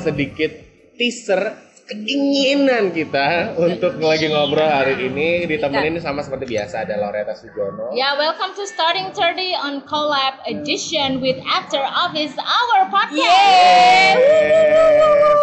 sedikit teaser keinginan kita untuk lagi ngobrol hari ini ditemenin sama seperti biasa ada Loretta Sujono. Yeah, welcome to Starting 30 on Collab Edition with After Office Hour Podcast. Yeay.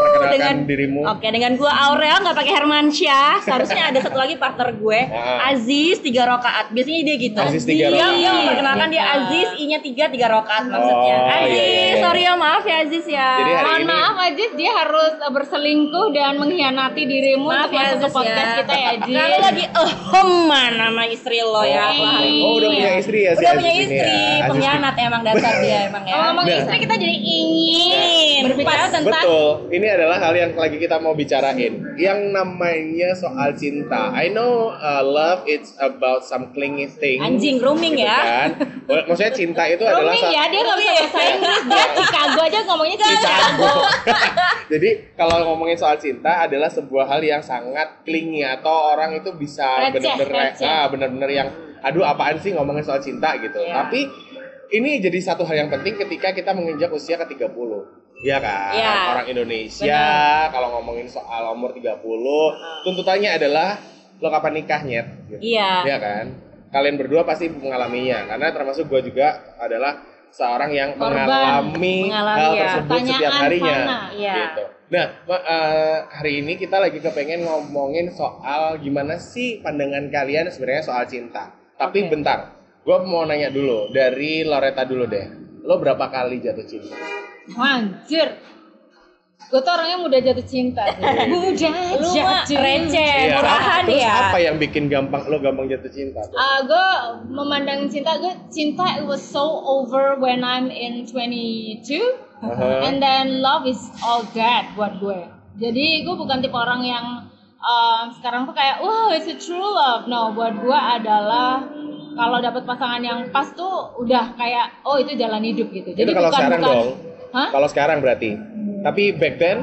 Perkenalkan Dengan- dirimu. Oke, dengan gua Aurel nggak pakai Hermansyah. Seharusnya ada satu lagi partner gue, Ah. Aziz tiga rokaat. Biasanya dia gitu. Aziz tiga Iya, rokaat. iya, perkenalkan dia Aziz, I-nya tiga tiga rokaat maksudnya. Oh, Aziz, iya, iya, iya. sorry ya maaf ya Aziz ya. Jadi hari Mohon ini- maaf Aziz, dia harus uh, berselingkuh dan mengkhianati dirimu Maaf untuk ya masuk ke Aziz podcast ya. kita ya Aziz. Kalau lagi ehem nama istri lo ya. Oh, hari oh, udah punya ya. istri ya si Udah Aziz punya istri, ya. Pengkhianat emang dasar dia emang ya. Kalau ngomong Nah. istri kita jadi ingin berbicara Pas. tentang Betul, ini adalah hal yang lagi kita mau bicarain Yang namanya soal cinta I know uh, love it's about some clingy thing Anjing, grooming gitu ya. kan. Maksudnya cinta itu adalah Roaming sa- ya, dia nggak bisa bahasa Inggris, dia Chicago aja ngomongnya Chicago. Jadi kalau ngomongin soal cinta adalah sebuah hal yang sangat clingy atau orang itu bisa receh. ah bener-bener yang aduh apaan sih ngomongin soal cinta gitu. Iya. Tapi ini jadi satu hal yang penting ketika kita menginjak usia ke 30. Iya kan? Iya. Orang Indonesia kalau ngomongin soal umur 30, tuntutannya adalah lo kapan nikah nyet gitu. Iya. Iya kan? Kalian berdua pasti mengalaminya karena termasuk gue juga adalah seorang yang Korban. mengalami, Mengalami, hal ya. tersebut setiap Pertanyaan harinya. Iya. Gitu. Nah, eh, hari ini kita lagi kepengen ngomongin soal gimana sih pandangan kalian sebenarnya soal cinta. Tapi Oke. bentar, gue mau nanya dulu dari Loretta dulu deh. Lo berapa kali jatuh cinta? Anjir. Gue tuh orangnya mudah jatuh cinta. mudah Lu mah jatuh receh, Iya. murahan Terus ya. apa yang bikin gampang lo gampang jatuh cinta? Uh, gue memandang cinta gue cinta it was so over when I'm in 22 Aha. and then love is all that buat gue jadi gue bukan tipe orang yang um, sekarang tuh kayak wow it's a true love no buat gue adalah kalau dapat pasangan yang pas tuh udah kayak oh itu jalan hidup gitu jadi itu kalau bukan sekarang bukan dong. Hah? Kalau sekarang berarti. Tapi back then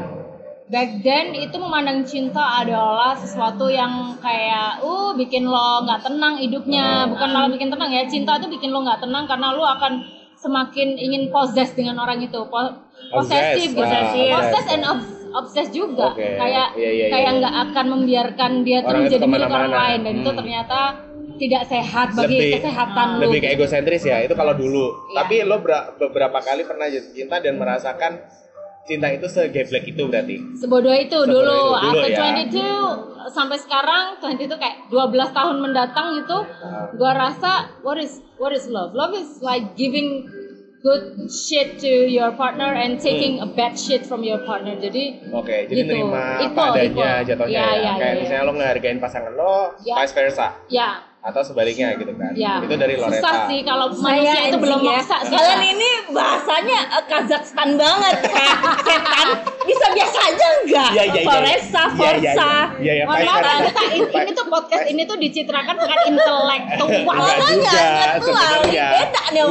back then itu memandang cinta adalah sesuatu yang kayak uh bikin lo nggak tenang hidupnya bukan malah bikin tenang ya cinta tuh bikin lo nggak tenang karena lo akan semakin ingin possess dengan orang itu posesif gitu ah, possess and obs- obsess juga Oke, kayak iya, iya, kayak iya. nggak akan membiarkan dia Orang itu menjadi milik orang lain dan itu Hmm. ternyata tidak sehat bagi lebih kesehatan lo lebih ke egosentris ya itu kalau dulu. Iya. Tapi lo ber- beberapa kali pernah jatuh cinta dan merasakan cinta itu segeblek itu berarti. Sebodoh itu Sebodoh dulu, itu dulu after ya. 22 sampai sekarang 20 itu kayak 12 tahun mendatang itu Ah. gua rasa what is what is love? Love is like giving good shit to your partner and taking a bad shit from your partner. Jadi Oke, jadi Gitu. nerima apa adanya equal. jatuhnya Iya, ya. iya, Kayak iya. misalnya lo ngehargain pasangan lo, Ya. vice versa ya atau sebaliknya gitu kan. ya Itu dari Loretta. susah sih kalau Saya manusia itu anjing belum ya. maksa sih. Kalian ini bahasanya eh, Kazakhstan banget kan. Setan bisa biasa aja enggak? Iya, iya, iya. Foresa, Iya, iya, Forza. iya. Iya, iya, Mohon maaf, kita ini, ini tuh podcast ini tuh dicitrakan sangat intelektual. Makanya, juga intelektual. sebenarnya. Beda nih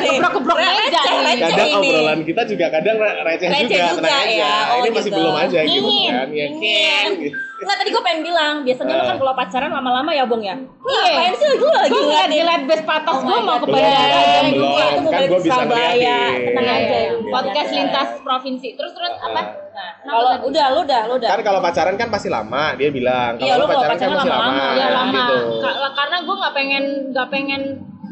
nih. Gebrok-gebrok beda Kadang ini. obrolan kita juga kadang re- receh, Receh juga, juga, ya. Oh, Ini masih gitu. belum aja gitu kan. Ya, gitu. Enggak tadi gue pengen bilang, biasanya lo kan Eh. kalau pacaran lama-lama ya Bung ya. Iya. Ngapain sih gue lagi Gue ngeliat light bus patas Oh gue mau God. ke Belum, bandara. Belum, Jadi belum. gua- itu mau Kan balik gue Surabaya. ngeliatin. Tenang Iya, aja. iya. Podcast lintas provinsi. Terus terus apa? Nah, kalau udah, lu udah, lu udah. Kan kalau pacaran kan pasti lama, dia bilang. Iya, Kalau lu lo kalau pacaran kan pacaran masih lama. lama-lama. ya lama Gitu. Ka- karena gue nggak pengen nggak pengen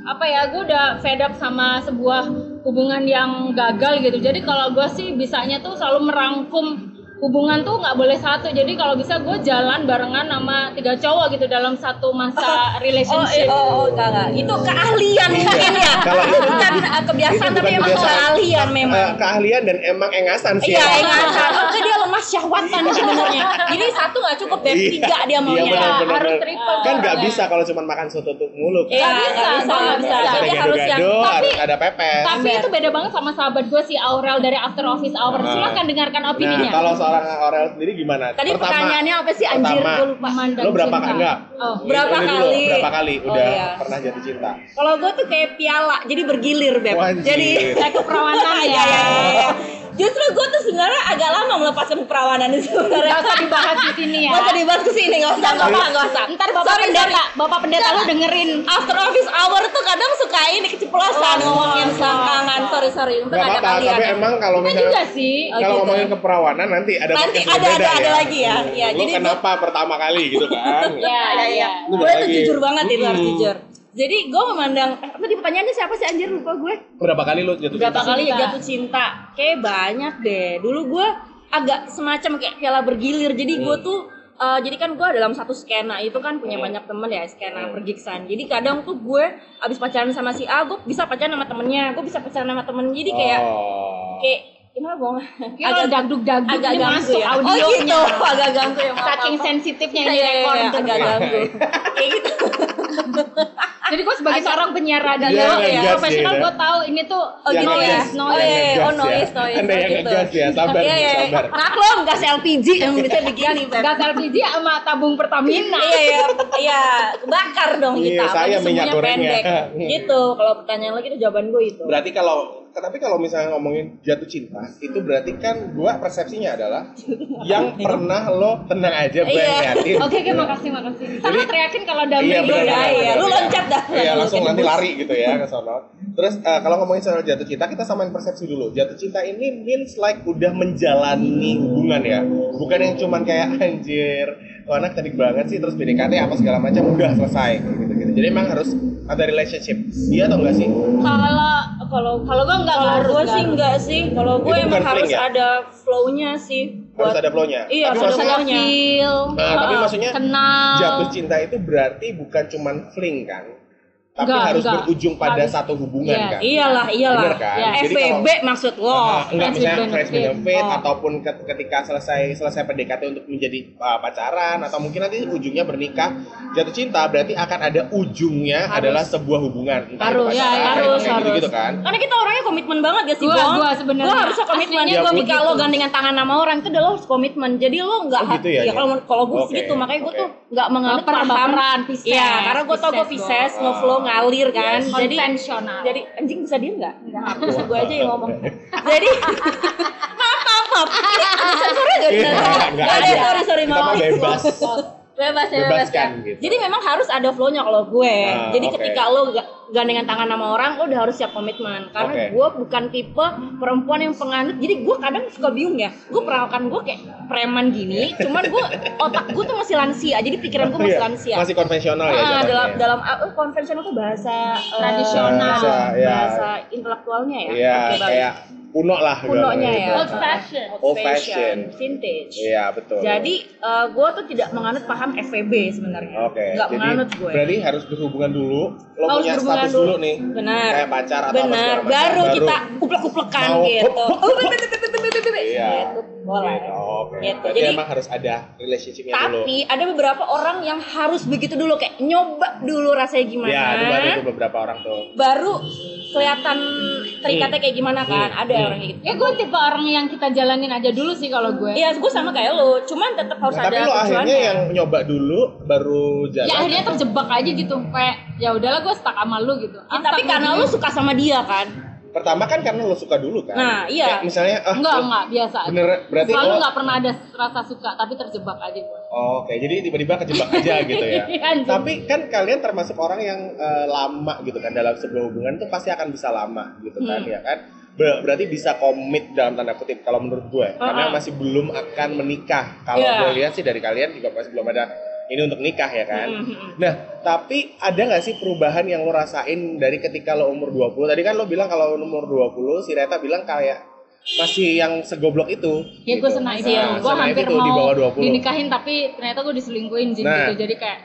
apa ya gue udah fed up sama sebuah hubungan yang gagal gitu jadi kalau gue sih bisanya tuh selalu merangkum hubungan tuh nggak boleh satu jadi kalau bisa gue jalan barengan sama tiga cowok gitu dalam satu masa Oh, relationship eh, oh, oh, enggak, enggak. Itu keahlian mungkin ya. Kalau itu bukan eh, kebiasaan itu tapi emang keahlian memang. Eh, keahlian dan emang engasan sih. Iya, ya. Oh, itu dia lemah syahwatan sebenarnya. Jadi satu nggak cukup, Beb. Iya. Tiga dia Iya, maunya. benar, benar, harus benar. triple Kan nggak bisa kalau cuma makan soto tuh mulu. Iya, Nggak nggak bisa, bisa, nggak nggak bisa. bisa. Jadi harus yang Tapi- harus ada pepes. tapi itu beda banget sama sahabat gue si Aurel dari After Office Hour Ah. silahkan dengarkan Nah, opininya kalau seorang Aurel sendiri gimana? Tadi pertanyaannya apa sih anjir? pertama, Gue lupa. Memandang Lo berapa kali enggak? Oh. Berapa kali? berapa kali Oh, udah iya. pernah jatuh cinta? Kalau gue tuh kayak piala, jadi bergilir, Beb. Jadi kayak keperawanan Iya, ya iya, iya. Justru gue tuh sebenarnya agak lama melepaskan perawanan itu sebenarnya. Gak usah dibahas di sini ya. Gak usah dibahas ke sini, gak usah, gak usah, gak usah. Ntar bapak Sorry, pendeta, sorry. bapak pendeta lu dengerin. After office hour tuh kadang suka ini keceplosan Oh, ngomongin oh, selangkangan. oh. Sorry, sorry. Untung Gak ada apa-apa, kalian. tapi ya. emang kalau Kita misalnya juga sih. Oh, kalau gitu. ngomongin keperawanan nanti ada Nanti ada- ada- ada ya. lagi ya. Ya, lu jadi kenapa pertama kali gitu kan? Ya, Iya, iya. Gue tuh jujur banget itu harus Hmm. jujur. Jadi gue memandang, eh, tadi pertanyaannya siapa sih anjir lupa gue? Berapa kali lu jatuh Berapa cinta? kali ya cinta. jatuh cinta? Kayak banyak deh. Dulu gue agak semacam kayak piala bergilir. Jadi gue Hmm. tuh eh, jadi kan gue dalam satu skena itu kan punya Hmm. banyak temen ya skena Hmm. pergiksan. Jadi kadang tuh gue abis pacaran sama si A, gue bisa pacaran sama temennya, gue bisa pacaran sama temen. Jadi kayak Oh. kayak gimana bong? Ya kalau dagdug-dagdug agak ini ganggu masuk ya. audionya. Oh gitu, agak ganggu ya. Saking sensitifnya Iya, ini iya, rekor. iya, agak ganggu. Kayak gitu. Jadi gue sebagai Agak- seorang penyiar radio Iya, ya, profesional ya. gue tahu ini tuh Oh gitu ya. Oh noise. iya, oh ya. noise, noise. Anda oh yang gitu. ngegas ya, sabar, Iya, iya. sabar. Maklum gas LPG yang bisa begini. Gas LPG sama tabung Pertamina. Iya, iya, iya, bakar dong Iya, kita. saya apalagi minyak gorengnya. pendek. Gitu. Kalau pertanyaan lagi itu jawaban gue itu. Berarti kalau tapi kalau misalnya ngomongin jatuh cinta, itu berarti kan gua persepsinya adalah yang pernah lo tenang aja gue Iya. Oke, oke, makasih, makasih. Sama teriakin kalau udah Iya, Udah, iya. benar, Lu benar. loncat dah. Iya, langsung nanti lari gitu ya ke sono. Terus eh, kalau ngomongin soal jatuh cinta, kita samain persepsi dulu. Jatuh cinta ini means like udah menjalani hubungan ya. Bukan yang cuman kayak anjir, oh anak cantik banget sih terus PDKT apa segala macam udah selesai gitu-gitu. Jadi emang harus ada relationship. Iya atau enggak sih? Kalau kalau kalau gue enggak Kalau harus, gue nggak sih enggak sih. Kalau gue emang harus ya? ada flow-nya sih. Harus ada flow-nya. Iya, Tapi harus ada feel. Nah, tapi maksudnya kenal. jatuh cinta itu berarti bukan cuman fling kan? Tapi Enggak, harus enggak. berujung pada Harus- satu hubungan Iya. kan? Iyalah, iyalah. Bener kan? Iya. Jadi FVB kalau- maksud lo. Ah, enggak misalnya with benefit Oh. ataupun ke- ketika selesai selesai PDKT untuk menjadi uh, pacaran atau mungkin nanti ujungnya bernikah jatuh cinta berarti akan ada ujungnya Harus. adalah sebuah hubungan entah itu Harus, pacaran, ya, kayak harus, gitu harus. gitu kan Karena kita orangnya komitmen banget ya sih, Gua- Bong. gua sebenarnya. Gua harusnya komitmen. Aslinya gua begitu. lo gandengan tangan sama orang itu udah lo harus komitmen. Jadi lo nggak Oh, gitu ya, ya? kalau kalau gue Oke, gitu makanya gue tuh nggak menganut Pisces. Iya, karena gue tau gue Pisces, Pisces, Bong. No flow ngalir kan. Yes. Jadi Konvensional. jadi anjing bisa diem nggak? Nggak harus gue aja yang ngomong. Jadi maaf maaf maaf. Ini sensornya nggak Iya, bisa? nggak ada. Sorry sorry maaf. bebas. Bebas ya bebas Bebaskan, ya. gitu. Jadi memang harus ada flow-nya kalau gue. Ah, Jadi oke. ketika lo ga- gandengan tangan sama orang, lo udah harus siap komitmen. Karena Oke. gue bukan tipe perempuan yang penganut. Jadi gue kadang suka bingung ya. Gue perawakan gue kayak preman gini. Cuman gue otak gue tuh masih lansia. Jadi pikiran gue masih Iya, lansia. masih konvensional ya Ah, dalam dalam ah, eh, konvensional tuh bahasa eh, Tradisional. Bahasa, ya. bahasa intelektualnya ya. Iya, bagus. kayak kuno lah kunonya gitu. ya. Old fashion. Old fashion. vintage. Iya, betul. Jadi gue tuh tidak menganut paham FVB sebenarnya. Oke, Nggak jadi menganut gue. berarti harus berhubungan dulu. Lo Harus punya berhubungan status dulu. dulu nih. Benar. Kayak pacar atau apa Benar. macam. Baru, kita uplek-uplekan Mau- gitu. Iya. Gitu. Boleh. Oke. Gitu. Berarti Jadi- emang harus ada relationship-nya dulu. Tapi ada beberapa orang yang harus begitu dulu kayak nyoba dulu rasanya gimana. Ya, ada tuh beberapa orang tuh. Baru kelihatan terikatnya kayak gimana kan? Hmm. Ada Hmm. orang gitu. Ya gue tipe orang yang kita jalanin aja dulu sih kalau gue. Iya, gue sama kayak lo. Cuman tetap harus Nah, ada tapi lo akhirnya tujuannya. yang nyoba dulu baru jalan. Ya akhirnya terjebak aja gitu. Kayak ya udahlah gue stuck sama lu gitu. Ya, tapi karena lo suka sama dia kan. Pertama kan karena lo suka dulu kan. Nah, iya. Kayak misalnya ah, enggak lo- enggak biasa. Bener berarti Selalu lo nggak pernah ada rasa suka tapi terjebak aja gue. Oh, Oke, jadi tiba-tiba kejebak aja gitu ya. Iya. Tapi kan kalian termasuk orang yang eh, lama gitu kan dalam sebuah hubungan tuh pasti akan bisa lama gitu kan Hmm. ya kan. Ber- berarti bisa komit dalam tanda kutip kalau menurut gue karena Uh-uh. masih belum akan menikah. Kalau Iya. gue lihat sih dari kalian juga masih belum ada ini untuk nikah ya kan. Mhm. Nah, tapi ada nggak sih perubahan yang lo rasain dari ketika lo umur 20? Tadi kan lo bilang kalau umur 20, si Reta bilang kayak masih yang segoblok itu. Ya gue gitu. senang Masih itu. yang Gue hampir itu di bawah mau 20. dinikahin tapi ternyata gue diselingkuhin Jin, Nah. gitu. Jadi kayak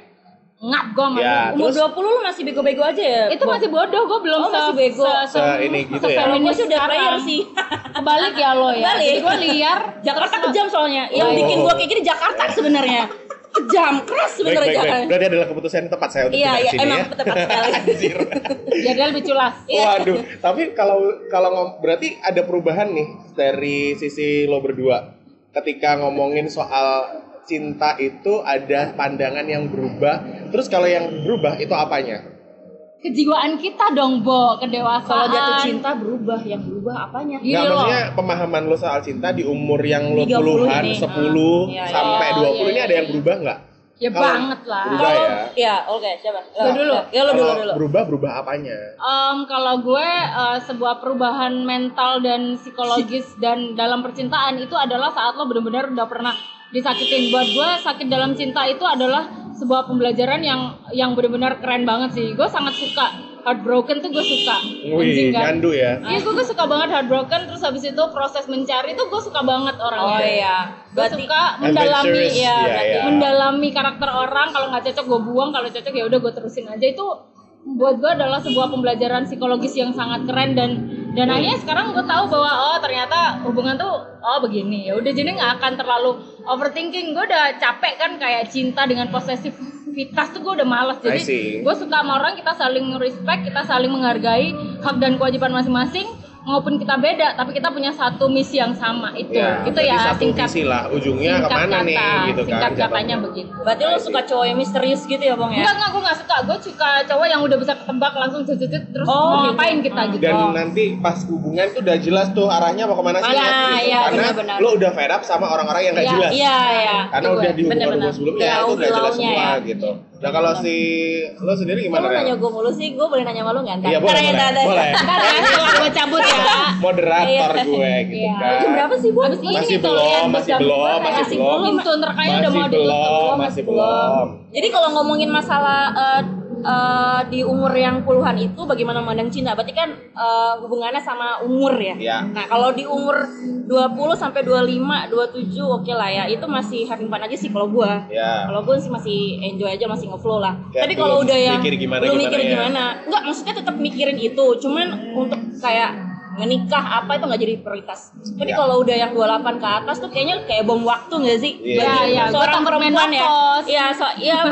ngap gue sama Ya. Umur terus- 20 lu masih bego-bego aja ya? Itu masih bodoh, gue belum Oh, se- masih bego. se- se- Se- ini gitu ya? Kalau gue sih udah player sih. Kebalik ya lo ya. Kebalik. Jadi gue liar. Jakarta kejam soalnya. Yang Oh. bikin gue kayak gini Jakarta sebenarnya. Kejam, keras sebenarnya baik. Berarti adalah keputusan yang tepat saya untuk Iya, iya, sini emang ya. tepat sekali. Anjir. Dia lebih culas. Waduh, tapi kalau kalau ngom- berarti ada perubahan nih dari sisi lo berdua ketika ngomongin soal cinta itu ada pandangan yang berubah. Terus kalau yang berubah itu apanya? Kejiwaan kita dong, Bo, kedewasaan. Kalau jatuh cinta berubah, yang berubah apanya? Gini Nggak, loh. maksudnya pemahaman lo soal cinta di umur yang lo 30 puluhan, ini. 10 Iya, iya. sampai Oh, 20 ini iya, ada yang iya. berubah nggak? Ya Kalau banget lah. berubah Kalau ya. ya, oke, coba. Gua dulu. Ya lo dulu dulu. berubah berubah apanya? Em, kalau gue eh, sebuah perubahan mental dan psikologis dan dalam percintaan itu adalah saat lo benar-benar udah pernah disakitin. Buat gue sakit dalam cinta itu adalah sebuah pembelajaran yang yang benar-benar keren banget sih. Gue sangat suka heartbroken tuh gue suka. Wih, kan? nyandu ya. Iya gue, gue suka banget heartbroken terus habis itu proses mencari itu gue suka banget Oh orangnya. iya. Gue suka mendalami ya, berarti iya. mendalami karakter orang kalau nggak cocok gue buang kalau cocok ya udah gue terusin aja itu buat gue adalah sebuah pembelajaran psikologis yang sangat keren dan dan Hmm. akhirnya sekarang gue tahu bahwa oh ternyata hubungan tuh oh begini. Ya udah jadi nggak akan terlalu overthinking. Gue udah capek kan kayak cinta dengan posesivitas tuh gue udah males. Jadi gue suka sama orang kita saling respect kita saling menghargai hak dan kewajiban masing-masing maupun kita beda tapi kita punya satu misi yang sama itu Ya, itu ya satu singkat visi lah. Ujungnya singkat ke mana nih kata, gitu kan? singkat jatuhnya. katanya begitu berarti lo suka cowok yang misterius gitu ya, Bang ya? enggak enggak gue nggak suka gue suka cowok yang udah bisa ketebak langsung cucut terus Oh, mau gitu. ngapain kita Hmm. gitu Dan Oh. nanti pas hubungan tuh udah jelas tuh arahnya mau ke mana sih. Mana, gitu. iya, Karena benar-benar. lo udah fed up sama orang-orang yang gak Iya, jelas. Iya, iya. Karena Itu udah di hubungan sebelumnya Tahu itu udah jelas semua ya. gitu. Nah kalau si lo sendiri gimana? lo nanya gue mulu sih, gue boleh nanya sama lo nggak? Iya ntar boleh, ya, boleh, boleh. ntar ya gue cabut ya Moderator Iya. gue gitu Iya. kan. Jam berapa sih, Bu? Abis ini Masih belum, lihat masih belum, masih masih belum. pintu terkayaknya udah mau Masih ditutup belum, belum, masih belum. Jadi kalau ngomongin masalah eh, eh, di umur yang puluhan itu bagaimana memandang cinta? Berarti kan eh, hubungannya sama umur ya. Iya. Nah, kalau di umur 20 sampai 25, 27 oke lah ya. Itu masih having fun aja sih kalau gua. Ya. Kalau gue sih masih enjoy aja, masih ngeflow lah. Ya, Tapi kalau udah yang mikir gimana- belum gimana mikir ya. gimana, enggak maksudnya tetap mikirin itu. Cuman untuk kayak menikah apa itu nggak jadi prioritas. Tapi Ya. kalau udah yang 28 ke atas tuh kayaknya kayak bom waktu nggak sih? Iya, iya, iya. Gua seorang perempuan ya. Iya, so iya.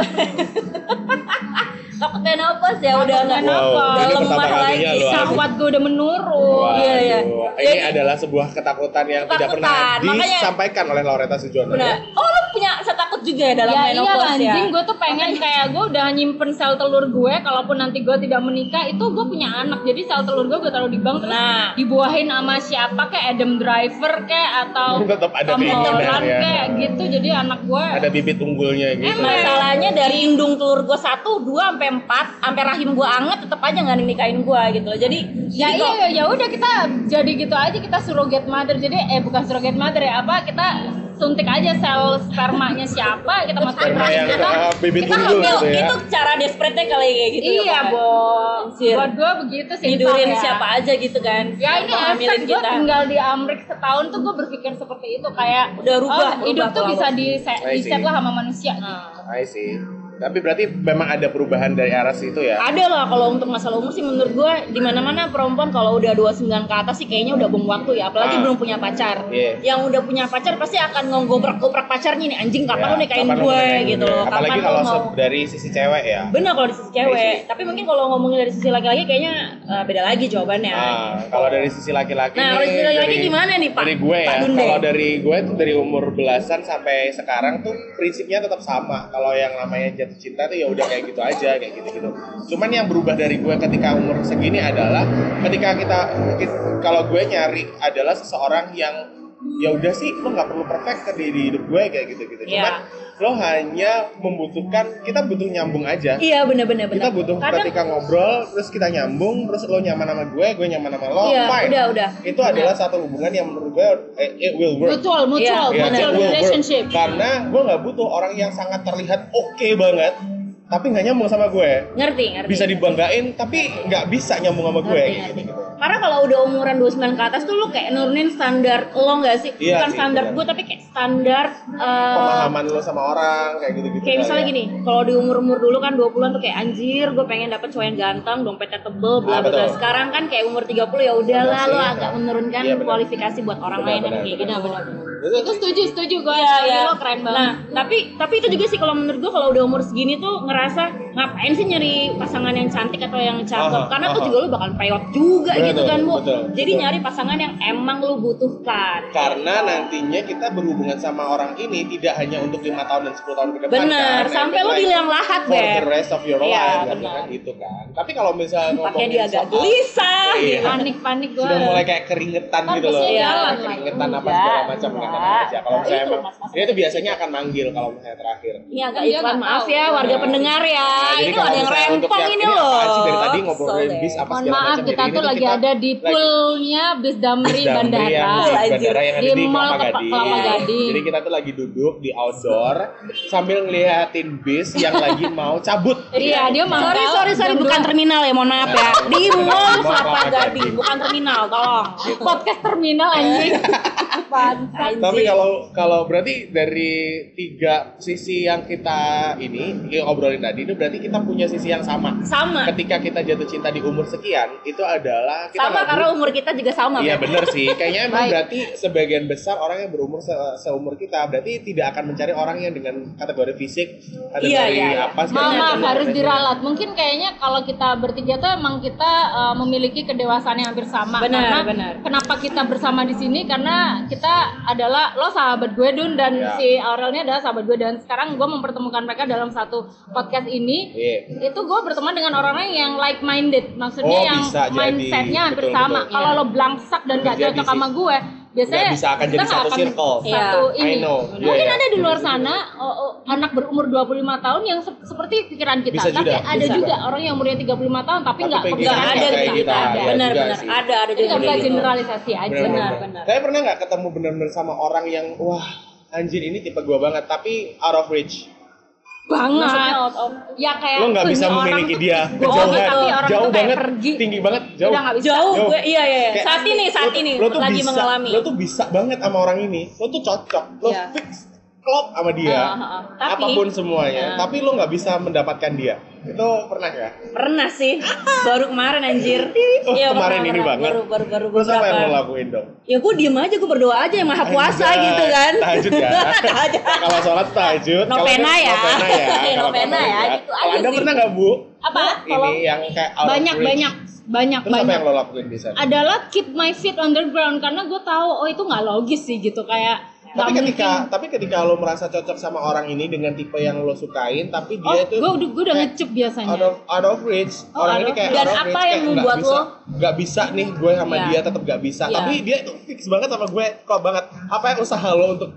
takut menopause ya udah nggak pertama lemah lagi. syahwat gue udah menurun Iya, iya. Ini Jadi- adalah sebuah ketakutan yang tidak pernah Ketakutan, makanya- disampaikan oleh Laureta Sujono. Benar. ya. Oh, lu punya rasa juga ya dalam ya iya menopause ya? anjing gue tuh pengen kayak gue udah nyimpen sel telur gue kalaupun nanti gue tidak menikah itu gue punya anak jadi sel telur gue gue taruh di bank terus Nah. dibuahin sama siapa kayak Adam Driver kayak atau Tetap ada Holland ya. kayak gitu jadi anak gue Ada bibit unggulnya gitu. Masalahnya dari indung telur gue satu, dua, sampai empat, sampai rahim gue anget, tetap aja nggak nikahin gue gitu loh. Jadi ya jadi iya ya, ya udah kita jadi gitu aja kita surrogate mother jadi eh bukan surrogate mother ya apa kita suntik aja sel spermanya siapa kita masukin yang kita uh, bibit kita unggul Itu, gitu ya. itu cara desperate kayak kayak gitu iya ya, bo Anjir. buat gue begitu sih Tidurin ya. siapa aja gitu kan. Ya ini efek gue tinggal di Amrik setahun tuh gue berpikir seperti itu kayak Udah rubah, oh, hidup rubah tuh bisa di set lah sama manusia. Nah. I see. Tapi berarti memang ada perubahan dari arah situ ya. Ada lah kalau untuk masalah umur sih menurut gue di mana mana perempuan kalau udah 29 ke atas sih kayaknya udah bom waktu ya apalagi Ah. belum punya pacar. Iya. Yang udah punya pacar pasti akan ngegobrak-gobrak pacarnya nih anjing kapan Ya, lu nikahin kapan gue nikahin gitu loh. Apalagi Kapan kalau mau dari sisi cewek ya. Bener kalau di sisi cewek, see. tapi mungkin kalau ngomongin dari sisi laki-laki kayaknya eh, beda lagi jawabannya. Nah, kalau dari sisi laki-laki Nah, kalau dari sisi laki-laki dari- gimana nih, Pak? Dari gue ya, kalau dari gue tuh dari umur belasan sampai sekarang tuh prinsipnya tetap sama. Kalau yang namanya jatuh cinta tuh ya udah kayak gitu aja, kayak gitu-gitu. Cuman yang berubah dari gue ketika umur segini adalah ketika kita ki- kalau gue nyari adalah seseorang yang ya udah sih lo nggak perlu perfect di, di hidup gue kayak gitu-gitu. Iya. Cuman lo hanya membutuhkan kita butuh nyambung aja Iya bener-bener. kita butuh Kadang, ketika ngobrol terus kita nyambung terus lo nyaman sama gue gue nyaman sama lo Iya, fine udah, udah. itu adalah satu hubungan yang menurut gue eh, it will work Mutual, mutual, Iya, Ya, mutual it will work. relationship. karena gue nggak butuh orang yang sangat terlihat oke banget tapi nggak nyambung sama gue ngerti, ngerti. bisa dibanggain tapi nggak bisa nyambung sama gue Ngerti, kayak ngerti. gitu gitu Karena kalau udah umuran 29 ke atas tuh lu kayak nurunin standar lo gak sih? Iya Bukan sih, standar bener. gue tapi kayak standar eh, pemahaman lo sama orang kayak gitu gitu Kayak misalnya gini, kalau di umur-umur dulu kan 20-an tuh kayak anjir, gue pengen dapet cowok yang ganteng, dompetnya tebel, bla Ah, bla bla. Sekarang kan kayak umur 30 ya udahlah lo agak menurunkan Iya, kualifikasi buat orang Benar, lain benar, kayak gitu benar. Itu setuju, setuju gue. Iya, iya. Lo keren banget. Nah, tapi tapi itu juga sih kalau menurut gue kalau udah umur segini tuh ngerasa ngapain sih nyari pasangan yang cantik atau yang cakep Aha, karena tuh aha. juga lu bakal peot juga gitu Betul, kan bu betul, jadi betul. nyari pasangan yang emang lu butuhkan karena nantinya kita berhubungan sama orang ini tidak hanya untuk lima tahun dan 10 tahun ke depan bener kan. sampai di liang lahat for the rest of your Iya, life kan, benar. kan gitu kan tapi kalau misalnya pakai ngomongin dia agak soal- gelisah Iya. panik panik gue sudah mulai kayak keringetan Kan gitu loh lah. keringetan apa segala macam enggak. Keringetan aja kalau Nah, misalnya itu, emang mas-mas dia tuh biasanya akan manggil kalau misalnya terakhir. Ini agak Kan dia iklan nggak maaf. Ya warga Nah. pendengar ya. Jadi ini kalau ada yang rempong ini loh. Dari tadi ngobrolin bis apa mohon segala maaf macam. kita tuh lagi kita ada di poolnya bis Damri Bandara. bandara yang ada Di Kelapa Gading. Jadi kita tuh lagi duduk di outdoor sambil ngeliatin bis yang lagi mau cabut. iya dia mau Sorry, sorry, sorry, bukan terminal ya, mohon maaf ya. Di Di Mall Kelapa Gading, bukan terminal, tolong. podcast terminal anjing. Anjing. Tapi kalau kalau berarti dari tiga sisi yang kita ini yang obrolin tadi itu berarti kita punya sisi yang sama. sama, Ketika kita jatuh cinta di umur sekian itu adalah kita sama karena umur kita juga sama. Iya Beb. bener sih, kayaknya emang berarti sebagian besar orang yang berumur se- seumur kita berarti tidak akan mencari orang yang dengan kategori fisik, kategori Iya, iya, iya. apa segala Mama harus diralat. Mungkin kayaknya kalau kita bertiga tuh emang kita uh, memiliki kedewasaan yang hampir sama. Benar, Karena benar. Kenapa kita bersama di sini? Karena kita adalah lo sahabat gue Dun dan Ya. si Aurel ini adalah sahabat gue dan sekarang gue mempertemukan mereka dalam satu podcast ini. Iya. Itu gue berteman dengan orang-orang yang like minded, maksudnya Oh, yang mindsetnya hampir Betul, sama. Kalau Iya. lo belangsak dan gak cocok sama gue, biasanya Nggak bisa akan kita jadi nggak satu akan circle. Satu Iya. ini. I know. Iya, Mungkin ada di luar sana oh, oh, anak berumur 25 tahun yang se- seperti pikiran kita. Bisa tapi juga, ada bisa. juga orang yang umurnya 35 tahun tapi nggak kepikiran ada kita. kita. Ada. Benar, benar. Ada, ada nggak juga bisa gitu. generalisasi aja. Benar, Benar. Saya pernah nggak ketemu bener-bener sama orang yang wah anjir ini tipe gua banget tapi out of reach. Banget. Maksudnya out of Ya kayak Lo nggak "Tuh, bisa memiliki dia gua kejauhan, banget, tapi orang jauh tuh banget, pergi. tinggi banget, jauh. Udah nggak bisa. Jauh, Jauh. gue iya iya. iya. Kayak- Saat ini, saat Lo- ini lo tuh lagi bisa, mengalami. Lo tuh bisa banget sama orang ini. Lo tuh cocok. Lo Iya. fix klop sama dia. Ah, ah, ah. Tapi- apa pun semuanya. Ah. Tapi lo nggak bisa mendapatkan dia. Itu pernah ya? Pernah sih, baru kemarin anjir. Oh, Iya, kemarin pernah, ini pernah. banget. Baru baru baru Terus apa yang lo lakuin dong? Ya gue diem aja, gue berdoa aja yang maha puasa Anjay. gitu kan. Tahajud ya. Kalau sholat tahajud. kan ya. Novena ya. Iya, Kalau novena tahajud ya, gitu aja anda sih. pernah nggak bu? Apa? Ini yang kayak banyak banyak banyak Terus apa banyak yang lo lakuin di sana? adalah keep my feet on the ground karena gue tahu oh itu nggak logis sih gitu kayak Tapi ketika mungkin. tapi ketika lo merasa cocok sama orang ini dengan tipe yang lo sukain, tapi oh dia tuh gue udah gue udah ngecep biasanya out of out of reach. Oh, orang out ini kayak. Dan out of apa reach, yang membuat lo- nggak bisa nih gue sama Iya. dia tetap nggak bisa. Iya. Tapi dia tuh fix banget sama gue, kok banget. Apa yang usaha lo untuk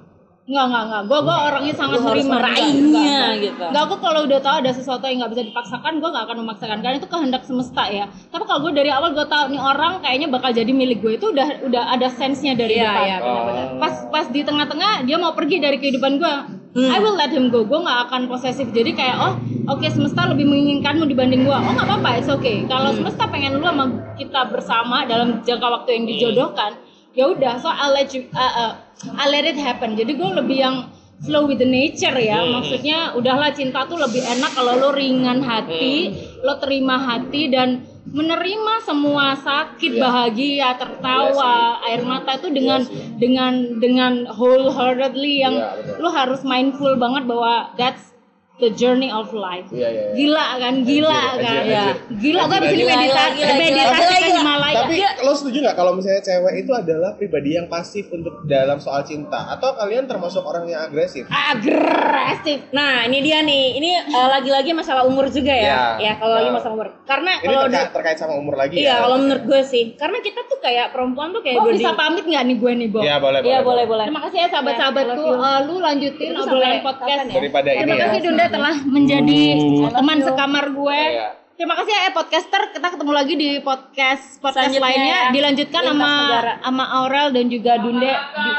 Nggak, nggak, nggak. Gue gue orangnya sangat menerima. meraihnya, gitu. Nggak, gue kalau udah tahu ada sesuatu yang nggak bisa dipaksakan, gue nggak akan memaksakan. Karena itu kehendak semesta ya. Tapi kalau gue dari awal gue tahu nih orang kayaknya bakal jadi milik gue itu udah udah ada sense-nya dari Iya, depan. iya, benar-benar. Oh. Pas pas di tengah-tengah dia mau pergi dari kehidupan gue. Hmm. I will let him go. Gue nggak akan posesif. Jadi kayak oh oke semesta lebih menginginkanmu dibanding gue. Oh nggak apa-apa, it's okay. Kalau Hmm. semesta pengen lu sama kita bersama dalam jangka waktu yang dijodohkan, ya udah. So I'll let you, uh, uh, I'll let it happen. Jadi gue lebih yang flow with the nature ya. Hmm. Maksudnya udahlah cinta tuh lebih enak kalau lo ringan hati, lo terima hati dan menerima semua sakit, Iya. bahagia, tertawa, air mata itu dengan Iya sih. dengan dengan wholeheartedly yang betul. lo harus mindful banget bahwa that's the journey of life. Iya, iya, iya. Gila kan, gila Anjir, kan. anjir, anjir. Gila gue abis ini Gila, gila, meditasi, gila, gila, meditasi gila, ke gila. Himalaya. Tapi lo setuju nggak kalau misalnya cewek itu adalah pribadi yang pasif untuk dalam soal cinta atau kalian termasuk orang yang agresif? agresif. Nah, ini dia nih. Ini eh, lagi-lagi masalah umur juga ya. Iya. Ya, kalau lagi Nah. masalah umur. Karena Ini kalau terkait, di- terkait sama umur lagi Iya, ya? kalau menurut gue sih. Karena kita tuh kayak perempuan tuh kayak Gue udah bisa di- pamit nggak nih gue nih, Bo? Iya boleh Iya, boleh, boleh. Terima kasih ya sahabat-sahabatku. Ya. Eh, lu lanjutin obrolan sampai podcast. ya? Daripada ini Terima ya. kasih Dunda telah menjadi teman you. sekamar gue. Iya. Terima kasih ya eh, podcaster. Kita ketemu lagi di podcast podcast Selanjutnya lainnya. ya. Dilanjutkan Lintas sama negara. sama Aurel dan juga Dunde di,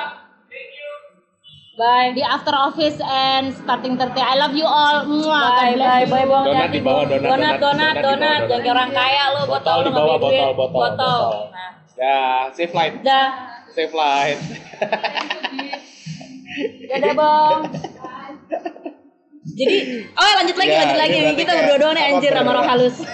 Bye. di After Office and Starting 30. I love you all. Bye, bye, you. bye, bong. Donat di bawah, donat, donat, donat, donat. Jangan kayak orang kaya lu, Botol botol, di bawah, botol, botol, botol. botol. Nah, Ya, safe light. dah. Safe light. Dadah, Bong. Jadi, oh lanjut lagi, Ya, lanjut lagi. Kita berdua doang nih anjir sama ber- roh halus.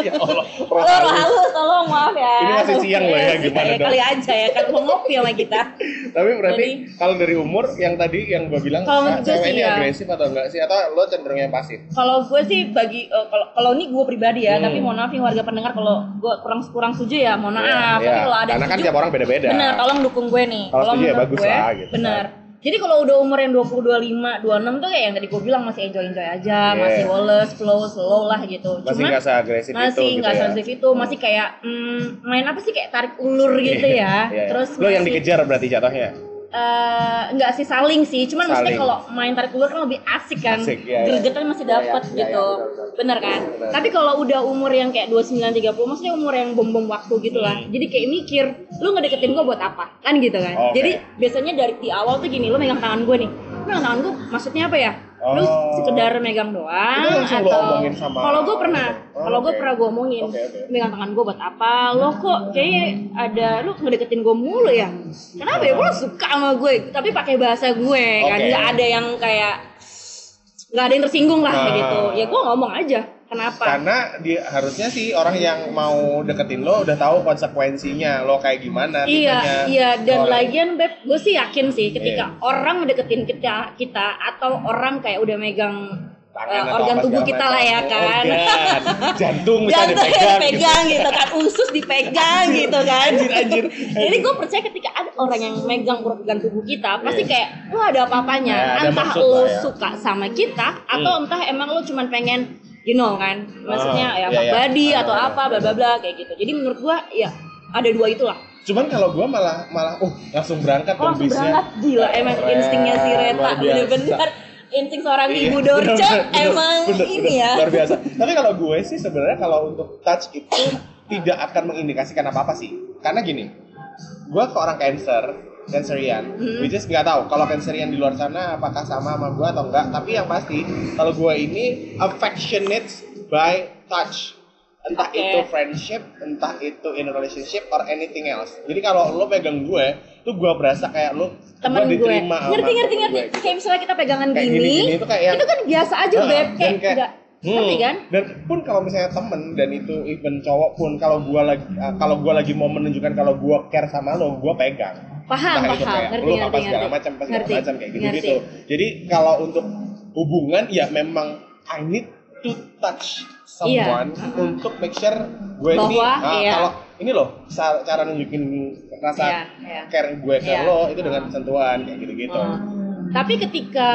ya Allah, roh Halo, roh halus. tolong maaf ya. Ini masih siang loh ya, gimana ya, dong? Kali aja ya, kan mau ngopi sama kita. Tapi berarti Jadi- kalau dari umur yang tadi yang gue bilang Kalau ah, gue cewek sih ini ya. agresif atau enggak sih atau lo cenderung yang pasif? Kalau gue sih bagi eh, kalau kalau ini gue pribadi ya, Hmm. tapi mohon maaf nih warga pendengar kalau gue kurang kurang setuju ya, mohon maaf. Iya, Tapi iya. kalau ada Karena kan tiap orang beda-beda. Benar, tolong dukung gue nih. Kalau setuju ya bagus gue, lah, gitu. Benar. Jadi kalau udah umur yang 20, 25, 26 tuh kayak yang tadi gue bilang masih enjoy-enjoy aja, Iya. masih woles, flow, slow lah gitu. Masih Cuman nggak seagresif itu masih gitu nggak ya. itu, masih kayak mm, main apa sih kayak tarik ulur gitu ya. Iya, iya. Terus lo yang masih- dikejar berarti jatuhnya. Nggak sih saling sih, cuman maksudnya Saling. kalau main tarik ulur kan lebih asik kan, Asik, iya, iya. gregetnya masih Iya, dapat iya, iya, gitu, iya, betul, betul. bener kan? Bener. Tapi kalau udah umur yang kayak 29 30 maksudnya umur yang bom-bom waktu gitu lah. Hmm. Jadi kayak mikir, lu ngedeketin gue buat apa? Kan gitu kan. Oke. Jadi biasanya dari di awal tuh gini, lu megang tangan gue nih. Lu megang tangan gue maksudnya apa ya? Lu Oh. sekedar megang doang Itu lu atau sama- Kalau gue pernah, Oh, kalau gue pernah gue omongin, Oke, oke. megang tangan gue buat apa? Lo kok kayaknya ada lu ngedeketin gue mulu ya? Kenapa ya? Lo suka sama gue, tapi pakai bahasa gue kan, Oke. nggak ada yang kayak nggak ada yang tersinggung lah kayak Ah. gitu. Ya gue ngomong aja. Kenapa? Karena dia harusnya sih orang yang mau deketin lo udah tahu konsekuensinya lo kayak gimana Iya, iya dan Soalnya- lagian beb, gue sih yakin sih ketika Iya. orang mendeketin kita, kita atau orang kayak udah megang Tangan atau organ tubuh kita lah ya kan. Organ. Jantung bisa Jantung dipegang. dipegang gitu kan, usus dipegang gitu kan. Anjir, anjir. Jadi gue percaya ketika ada orang yang megang organ tubuh kita, pasti Iya. kayak wah ada apa-apanya. Ya, ada entah lo ya. suka sama kita atau Hmm. entah emang lo cuman pengen you know kan, maksudnya Ah, ya iya, iya. body Ah, atau ah, apa bla bla bla kayak gitu. Jadi menurut gue ya ada dua itulah. Cuman kalau gue malah malah oh langsung berangkat Oh, langsung berangkat gila emang Keren, instingnya si Reta bener-bener insting seorang Iya, ibu dorce emang bener, ini bener, ya. luar biasa. Tapi kalau gue sih sebenarnya kalau untuk touch itu tidak akan mengindikasikan apa apa sih. Karena gini, gue ke orang cancer, cancerian, Hmm. which is nggak tahu kalau cancerian di luar sana apakah sama sama gue atau enggak. Tapi yang pasti kalau gue ini affectionate by touch. Entah Oke. itu friendship, entah itu in relationship or anything else. Jadi kalau lo pegang gue, tuh gue berasa kayak lo temen gue diterima ngerti ngerti ngerti gue, gitu. kayak misalnya kita pegangan Kayak gini, gini-gini itu kayak yang- itu kan biasa aja Heeh, beb kayak kayak- enggak Hmm. kan Dan pun kalau misalnya temen dan itu even cowok pun kalau gua lagi uh, kalau gua lagi mau menunjukkan kalau gua care sama lo, gua pegang. Paham Entah itu paham kayak ngerti lu ngerti apa segala macam apa segala macam kayak ngerti. gitu-gitu. Jadi kalau untuk hubungan ya memang I need to touch someone Iya. untuk make sure gue ini Bahwa, ah, iya. kalau ini loh cara nunjukin rasa Iya, iya. care gue ke Iya. lo itu dengan sentuhan kayak gitu-gitu. Oh. tapi ketika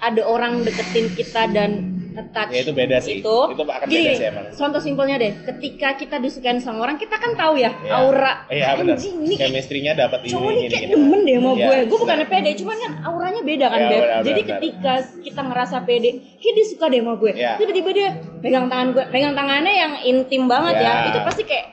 ada orang deketin kita dan touch Ya, itu beda sih. itu, Itu akan gini, beda sih emang. contoh simpelnya deh ketika kita disukain sama orang kita kan tahu ya Iya. aura benar. anjing kayak Chemistry-nya dapat ini cowok ini kayak demen deh sama Iya, gue gue bukannya pede cuman kan auranya beda kan Iya, Beb benar, jadi benar. ketika kita ngerasa pede kayak dia suka deh sama gue Iya. tiba-tiba dia pegang tangan gue pegang tangannya yang intim banget Iya. ya itu pasti kayak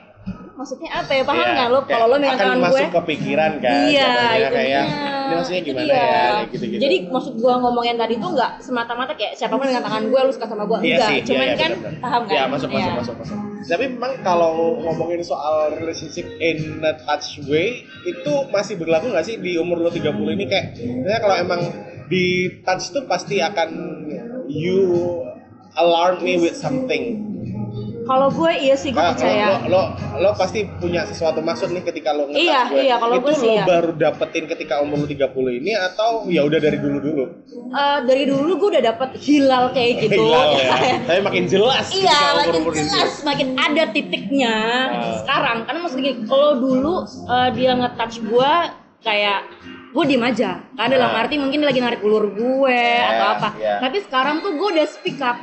maksudnya apa ya? Paham Iya, nggak lo kayak kalau lo megang tangan gue? masuk ke pikiran kan iya itu kayak ini maksudnya gimana dia. ya? Kayak gitu-gitu. Jadi maksud gue ngomongin tadi tuh nggak semata-mata kayak siapa pun dengan tangan gue lu suka sama gue Iya enggak. sih, cuman iya, iya, kan paham kan? Iya, masuk, masuk, Iya. masuk, masuk. Tapi memang kalau ngomongin soal relationship in a touch way itu masih berlaku nggak sih di umur lo 30 ini? Kayak misalnya kalau emang di touch tuh pasti akan you alarm me with something. Kalau gue iya sih gue Ah, percaya Lo, lo, lo pasti punya sesuatu maksud nih ketika lo nge-touch Iya, gue. iya, kalau itu gue sih lo iya. baru dapetin ketika umur lo 30 ini atau ya udah dari dulu-dulu? Eh, dari dulu gue udah dapet hilal kayak gitu Hilal ya. Tapi makin jelas Iya, makin ini. jelas, makin ada titiknya Ah. sekarang. Karena maksud gini, kalau dulu eh, dia nge-touch gue kayak gue diem aja. Kan dalam Ah. arti mungkin dia lagi narik ulur gue Iya, atau apa. iya. Tapi sekarang tuh gue udah speak up.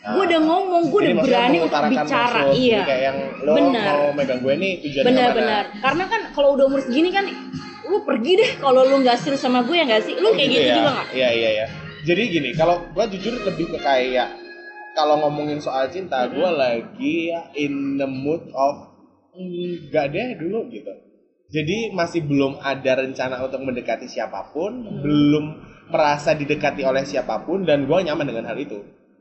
Ah. Gue udah ngomong, gue udah berani untuk bicara. maksud, iya. kayak yang lo Benar. mau megang gue nih tujuannya Benar-benar. Karena kan kalau udah umur segini kan lu pergi deh kalau lu nggak serius sama gue ya nggak sih? Lu kayak gitu, ya? juga nggak? Iya iya iya. Jadi gini, kalau gue jujur lebih ke kayak kalau ngomongin soal cinta, gue lagi in the mood of enggak deh dulu gitu. Jadi masih belum ada rencana untuk mendekati siapa pun, Hmm. belum merasa didekati oleh siapa pun dan gue nyaman dengan hal itu.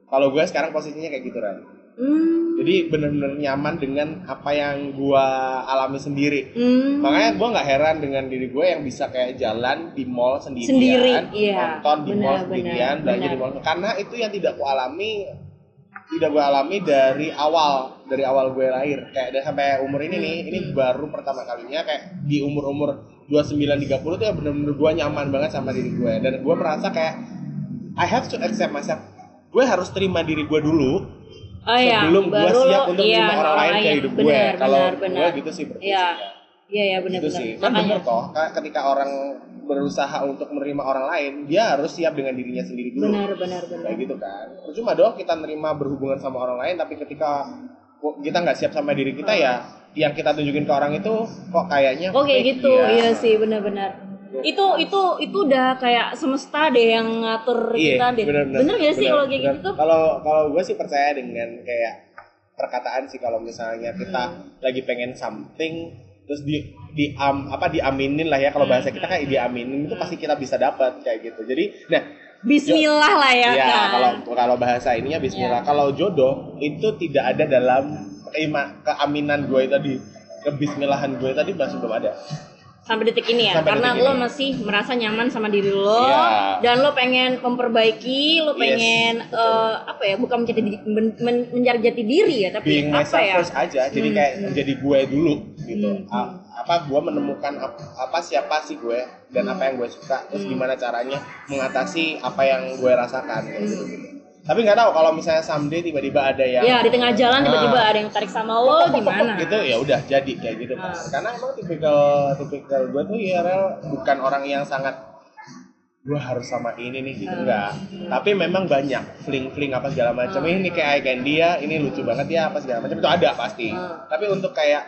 Kalau gue sekarang posisinya kayak gitu Ran. Hmm. Jadi bener-bener nyaman dengan apa yang gue alami sendiri. Hmm. Makanya gue nggak heran dengan diri gue yang bisa kayak jalan di mall sendirian, Sendiri, iya. nonton di mall Benar, sendirian, benar, belanja di benar. mall. Karena itu yang tidak ku alami tidak gue alami dari awal dari awal gue lahir kayak dan sampai umur ini nih ini baru pertama kalinya kayak di umur umur 29 30 tuh ya bener-bener gue nyaman banget sama diri gue dan gue merasa kayak I have to accept myself gue harus terima diri gue dulu Oh iya, sebelum gue siap lo- untuk iya, menerima orang lain ke hidup gue Benar, kalau benar, gue benar. gitu sih Iya. berprinsipnya Iya, iya benar itu benar. sih kan bener toh ka- ketika orang berusaha untuk menerima orang lain dia harus siap dengan dirinya sendiri dulu Benar, benar, benar. kayak gitu kan cuma dong kita nerima berhubungan sama orang lain tapi ketika kita nggak siap sama diri kita ya yang kita tunjukin ke orang itu kok kayaknya Oh kayak fake, gitu, ya. iya sih benar-benar. Itu itu itu udah kayak semesta deh yang ngatur Iya, kita deh. bener, gak sih bener, kalau kayak bener. gitu? Kalau kalau gue sih percaya dengan kayak perkataan sih kalau misalnya kita Hmm. lagi pengen something terus di di am, apa diaminin lah ya kalau Hmm. bahasa kita kayak diaminin itu pasti kita bisa dapat kayak gitu. Jadi nah Bismillah lah ya. ya kan? kalau kalau bahasa ininya Bismillah. Ya. Kalau jodoh itu tidak ada dalam keima, keaminan gue tadi kebismillahan gue tadi masih belum ada. Sampai detik ini ya Sampai karena lo ini. masih merasa nyaman sama diri lo Iya. dan lo pengen memperbaiki lo Yes, pengen betul. eh, apa ya bukan menjadi di- men- men- mencari jati diri ya tapi being apa ya first aja jadi Hmm, kayak hmm. menjadi gue dulu gitu Hmm, A- apa gue menemukan ap- apa siapa sih gue dan Hmm. apa yang gue suka terus Hmm. gimana caranya mengatasi apa yang gue rasakan gitu, Hmm. gitu. Tapi nggak tahu kalau misalnya someday tiba-tiba ada yang ya di tengah jalan tiba-tiba Ah. ada yang tarik sama lo gimana gitu ya udah jadi kayak gitu kan. Ah. karena emang tipikal tipikal gue tuh ya rel bukan orang yang sangat gue harus sama ini nih gitu Ah. enggak tapi memang banyak fling fling apa segala macam Ah. ini kayak candy ya ini lucu banget ya apa segala macam itu ada pasti Ah. tapi untuk kayak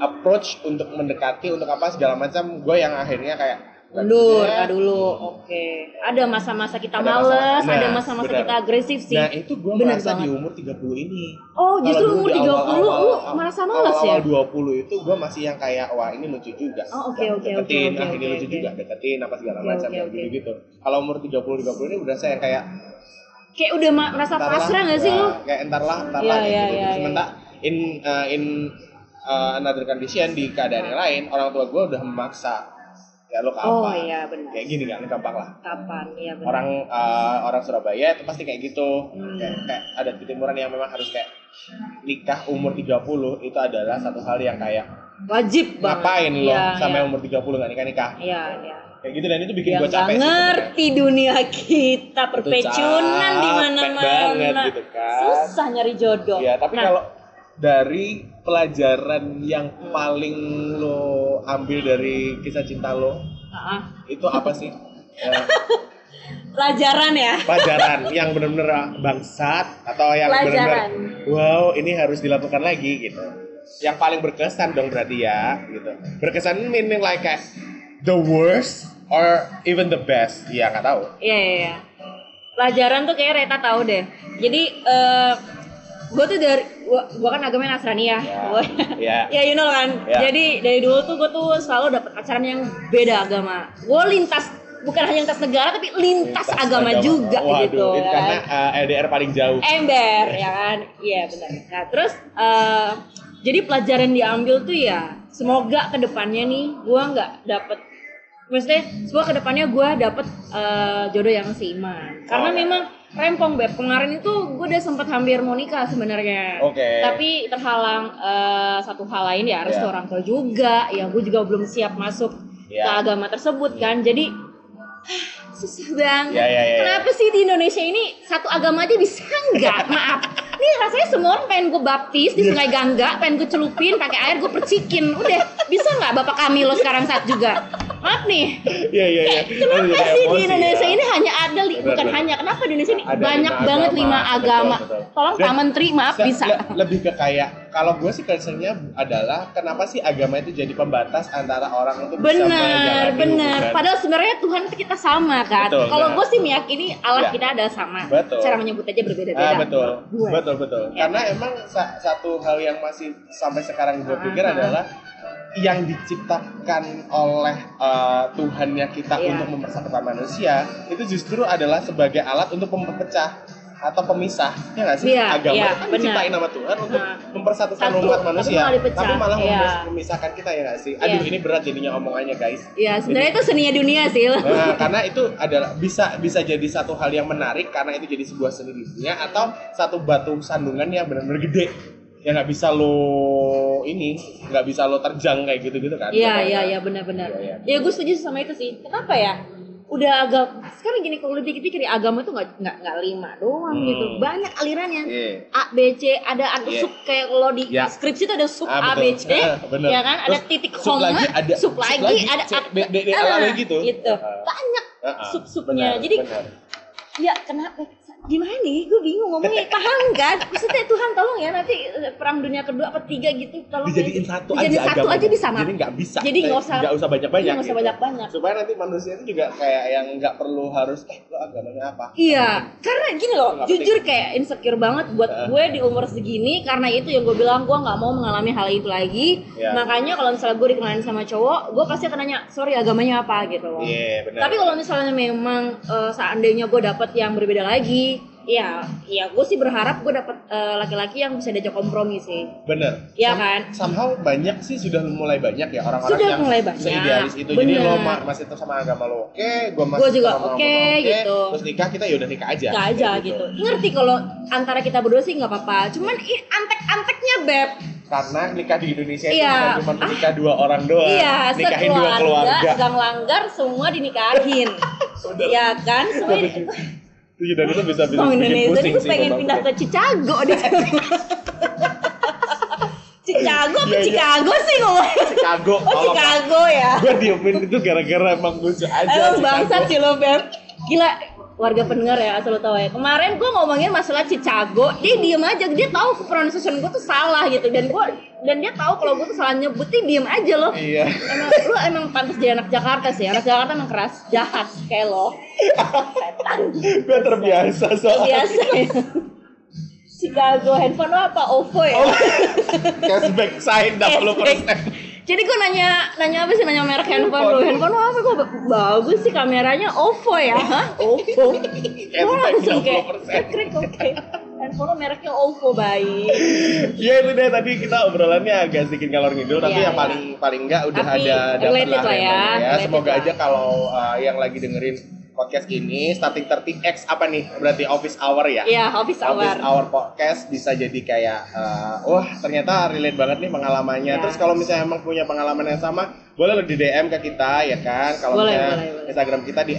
approach untuk mendekati untuk apa segala macam gue yang akhirnya kayak mundur Ya, dulu oke. Ada masa-masa kita Ada males masa- ada nah, masa-masa kita agresif sih. Nah itu gue merasa di umur 30 ini. Oh justru umur di 30 awal-awal- lu merasa males ya? awal-awal 20 itu gue masih yang kayak wah ini lucu juga. Oh, oke, Ya, oke, deketin oke, ah oke, ini lucu oke. juga deketin apa segala Oke, macam oke, kayak oke. gitu gitu kalau umur 30 30 ini udah saya kayak kayak udah merasa pasrah gak sih ya, lu? kayak entar lah entar Iya, lah kayak iya, gitu, iya, sementara in uh, in uh, another condition di keadaan yang lain orang tua gue udah memaksa ya lo kapan? oh iya benar. Kayak gini kan gampang lah. Kapan? Iya benar. Orang uh, orang Surabaya itu pasti kayak gitu. Hmm. kayak, kayak ada timuran yang memang harus kayak nikah umur 30 itu adalah satu hal yang kayak wajib banget. ngapain lo Iya, sampai iya. umur 30 nggak nikah nikah? Iya iya. Kayak gitu dan itu bikin gue capek sih ngerti dunia kita perpecunan di mana-mana. banget gitu kan. susah nyari jodoh. Ya tapi Nah, kalau dari pelajaran yang paling lo ambil dari kisah cinta lo ah, itu apa sih? Eh, pelajaran ya? pelajaran yang benar-benar bangsat atau yang benar-benar wow ini harus dilakukan lagi gitu. Yang paling berkesan dong berarti ya gitu. Berkesan meaning like kayak the worst or even the best ya nggak tahu. Iya iya iya. Pelajaran tuh kayak Reta tahu deh. Jadi eh gue tuh dari gua, gua kan agamanya Nasrani ya. Ya, Gua- ya. ya you know kan. Ya. Jadi dari dulu tuh gue tuh selalu dapet pacaran yang beda agama. Gue lintas bukan hanya lintas negara tapi lintas, agama, juga Waduh, gitu itu ya karena kan. uh, LDR paling jauh Ember ya kan. Iya benar. Nah terus eh jadi pelajaran diambil tuh ya semoga ke depannya nih gue nggak dapet maksudnya semoga ke depannya gue dapet eh, jodoh yang seiman karena Oh, ya. memang rempong beb. Kemarin itu gue udah sempat hampir mau nikah sebenarnya. Oke. tapi terhalang eh, satu hal lain ya harus Ya. orang tua juga ya gue juga belum siap masuk Ya. ke agama tersebut kan. Jadi susah banget. Ya, ya, ya, ya. kenapa sih di Indonesia ini satu agama aja bisa nggak maaf. Ini rasanya semua orang pengen gue baptis di sungai Gangga pengen gue celupin pakai air gue percikin. Udah bisa nggak bapak kami lo sekarang saat juga maaf nih iya iya iya Kenapa Jadi sih di emosi Indonesia ya. ini hanya ada li- Benar, bukan benar. hanya kenapa di Indonesia ini Ada banyak lima banget agama. lima Betul, agama. betul. Tolong Dan Pak Menteri maaf se- bisa. le- lebih ke kayak kalau gue sih concernnya adalah kenapa sih agama itu jadi pembatas antara orang untuk bisa Benar, menjalani benar. hubungan. Padahal sebenarnya Tuhan itu kita sama kan. Betul, Kalau gue sih meyakini Allah Ya. kita adalah sama. Betul. Cara menyebut aja berbeda-beda. Ah, betul, Gue. betul, betul. Ya. Karena emang sa- satu hal yang masih sampai sekarang gue Ah, pikir ah. adalah yang diciptakan oleh uh, Tuhannya kita Iya. untuk mempersatukan manusia itu justru adalah sebagai alat untuk memperpecah atau pemisah ya nggak sih Iya, agama iya, kan diciptain sama Tuhan untuk Nah. mempersatukan Satu, umat tapi manusia malah tapi malah iya. memis- memisahkan kita ya nggak sih aduh Iya. ini berat jadinya omongannya guys Ya sebenarnya itu seninya dunia sih. Nah, karena itu adalah bisa bisa jadi satu hal yang menarik karena itu jadi sebuah seni dunia atau satu batu sandungan yang benar-benar gede yang nggak bisa lo ini nggak bisa lo terjang kayak gitu-gitu kan Iya iya iya benar-benar. Iya, Ya gue setuju sama itu sih. Kenapa ya? Udah agak sekarang gini kalau lebih pikir agama itu nggak nggak nggak lima doang Hmm. gitu. Banyak alirannya. Iya. A B C ada ada Iya. sub kayak kalau di Iya. skripsi itu ada sub Ah, A B C. Bener. Ya kan? Ada Terus titik sub koma, lagi ada sub lagi, ada C, B, D, D, Ah, ala gitu. Gitu. Ah. Banyak Ah, ah. sub-subnya. Benar, Jadi benar. ya kenapa gimana nih? Gue bingung ngomongnya. Paham kan maksudnya Tuhan tolong ya nanti eh, perang dunia kedua apa tiga gitu tolong dijadiin satu Dijadiin aja satu aja bisa mak jadi nggak bisa. Jadi nggak usah- nggak usah banyak banyak nggak usah banyak-banyak. supaya nanti manusia itu juga kayak yang nggak perlu harus eh lo agamanya apa? Iya, karena gini loh, jujur kayak insecure banget buat gue di umur segini karena itu yang gue bilang gue nggak mau mengalami hal itu lagi. Iya. Makanya kalau misalnya gue dikenalin sama cowok, gue pasti akan nanya, sorry agamanya apa? gitu loh. iya Tapi kalau misalnya memang eh, seandainya gue dapet yang berbeda lagi, ya, ya gue sih berharap gue dapet eh, laki-laki yang bisa diajak kompromi sih. bener Iya kan? somehow banyak sih sudah mulai banyak ya orang-orang Sudah yang mulai banyak. seidealis itu jadi Bener. lo ma- masih tetap sama agama lo oke gue masih Gua juga oke, gitu. terus nikah kita ya udah nikah aja Gak aja Kayak gitu. Ngerti kalau antara kita berdua sih nggak apa-apa. Cuman ih antek-anteknya beb. karena nikah di Indonesia itu Iya. bukan cuma nikah dua orang doang Iya, nikahin dua keluarga gang langgar semua dinikahin. Ya kan? Semua ini, Tujuh dan itu bisa bisa Bang bikin Indonesia pusing sih pengen pindah ke Chicago deh. Chicago apa Iya, iya. Chicago sih ngomongnya? Chicago Oh Chicago ya. gue diemin itu gara-gara emang lucu aja Emang bangsat sih lo Beb. Gila warga pendengar ya asal lo tau ya. Kemarin gue ngomongin masalah Chicago, dia diem aja. Dia tahu pronunciation gue tuh salah gitu dan gue dan dia tahu kalau gue tuh salah nyebut dia diem aja loh. iya Emang lu emang pantas jadi anak Jakarta sih. Anak Jakarta emang keras, jahat kayak lo. Setan. gue terbiasa soalnya Biasa ya. Chicago handphone lo apa? OVO ya? oh, cashback sign 60 Jadi gue nanya nanya apa sih nanya merek handphone lu? Handphone lu apa kok ba- bagus sih kameranya OVO ya? Hah? OVO. Gue langsung kayak krik oke. Handphone mereknya OVO baik. ya itu deh tadi kita obrolannya agak sedikit ngalor ngidul tapi Iya, yang iya. paling paling enggak udah Tapi ada related lah ya, related semoga lah. aja kalau uh, yang lagi dengerin podcast ini starting 30x apa nih berarti office hour ya Iya, office Office hour. Hour Podcast bisa jadi kayak uh, wah ternyata relate banget nih pengalamannya. Ya. Terus kalau misalnya emang punya pengalaman yang sama, boleh lo di DM ke kita ya kan. Kalau Boleh, misalnya boleh, boleh. Instagram kita di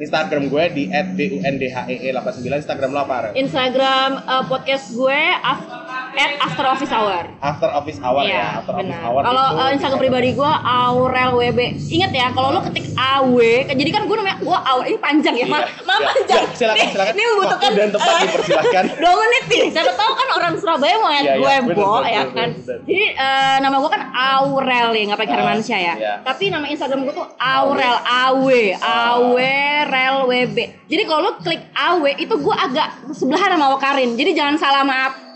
Instagram gue di @bundhee89 Instagram lo apa? Instagram uh, podcast gue af- at after office hour. After Office Hour Iya, ya. After Office benar. Hour Kalau uh, Instagram pribadi gue Aurel WB. Ingat ya, kalau lo ketik AW, jadi kan gue namanya gue Aurel ini panjang ya, Iya, ma, ma iya. panjang. Ya, silakan, Nih, silakan. Ini membutuhkan dan tempat eh, dipersilahkan. dua menit nih. Siapa tahu kan orang Surabaya mau lihat Iya, gue bener, Bo, bener, ya kan. Jadi eh, nama gue kan Aurel ya, nggak pakai Ah, Hermansyah ya. Tapi nama Instagram gue tuh Aurel AW, AW Rel WB. Jadi kalau lo klik AW itu gue agak sebelahan sama Wakarin. Jadi jangan salah maaf.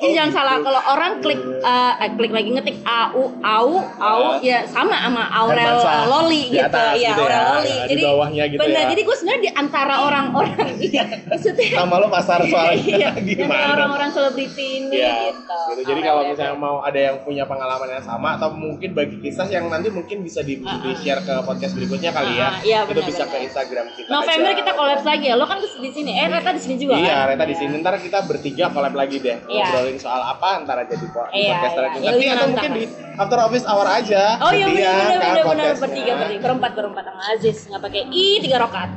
Oh, Jadi jangan gitu. salah kalau orang klik eh, eh, klik lagi ngetik AU AU AU Ah. ya sama sama Aurel. Loli Di gitu. atas Iya, gitu ya, Aurel Loli. di Jadi bawahnya gitu bener, ya. jadi gue sebenarnya di antara orang-orang iya. Maksudnya Sama lo pasar soalnya Iya, di gimana? orang-orang selebriti ini Iya, gitu. gitu. Jadi kalau misalnya mau ada yang punya pengalaman yang sama atau mungkin bagi kisah yang nanti mungkin bisa di, di share ke podcast berikutnya kali ya. Ah, iya, itu bisa benar. ke Instagram kita. November aja. kita collab lagi ya. Lo kan di sini. Eh, Reta di sini juga Iya, kan? Reta di sini. Ntar kita bertiga collab lagi deh. Iya. Ngobrolin ngobrolin soal apa antara jadi podcaster iya, iya. tapi ya, iya, atau mungkin di after office hour aja oh iya benar benar benar bertiga bertiga. Berempat berempat sama Aziz. Nggak pakai i tiga rokat.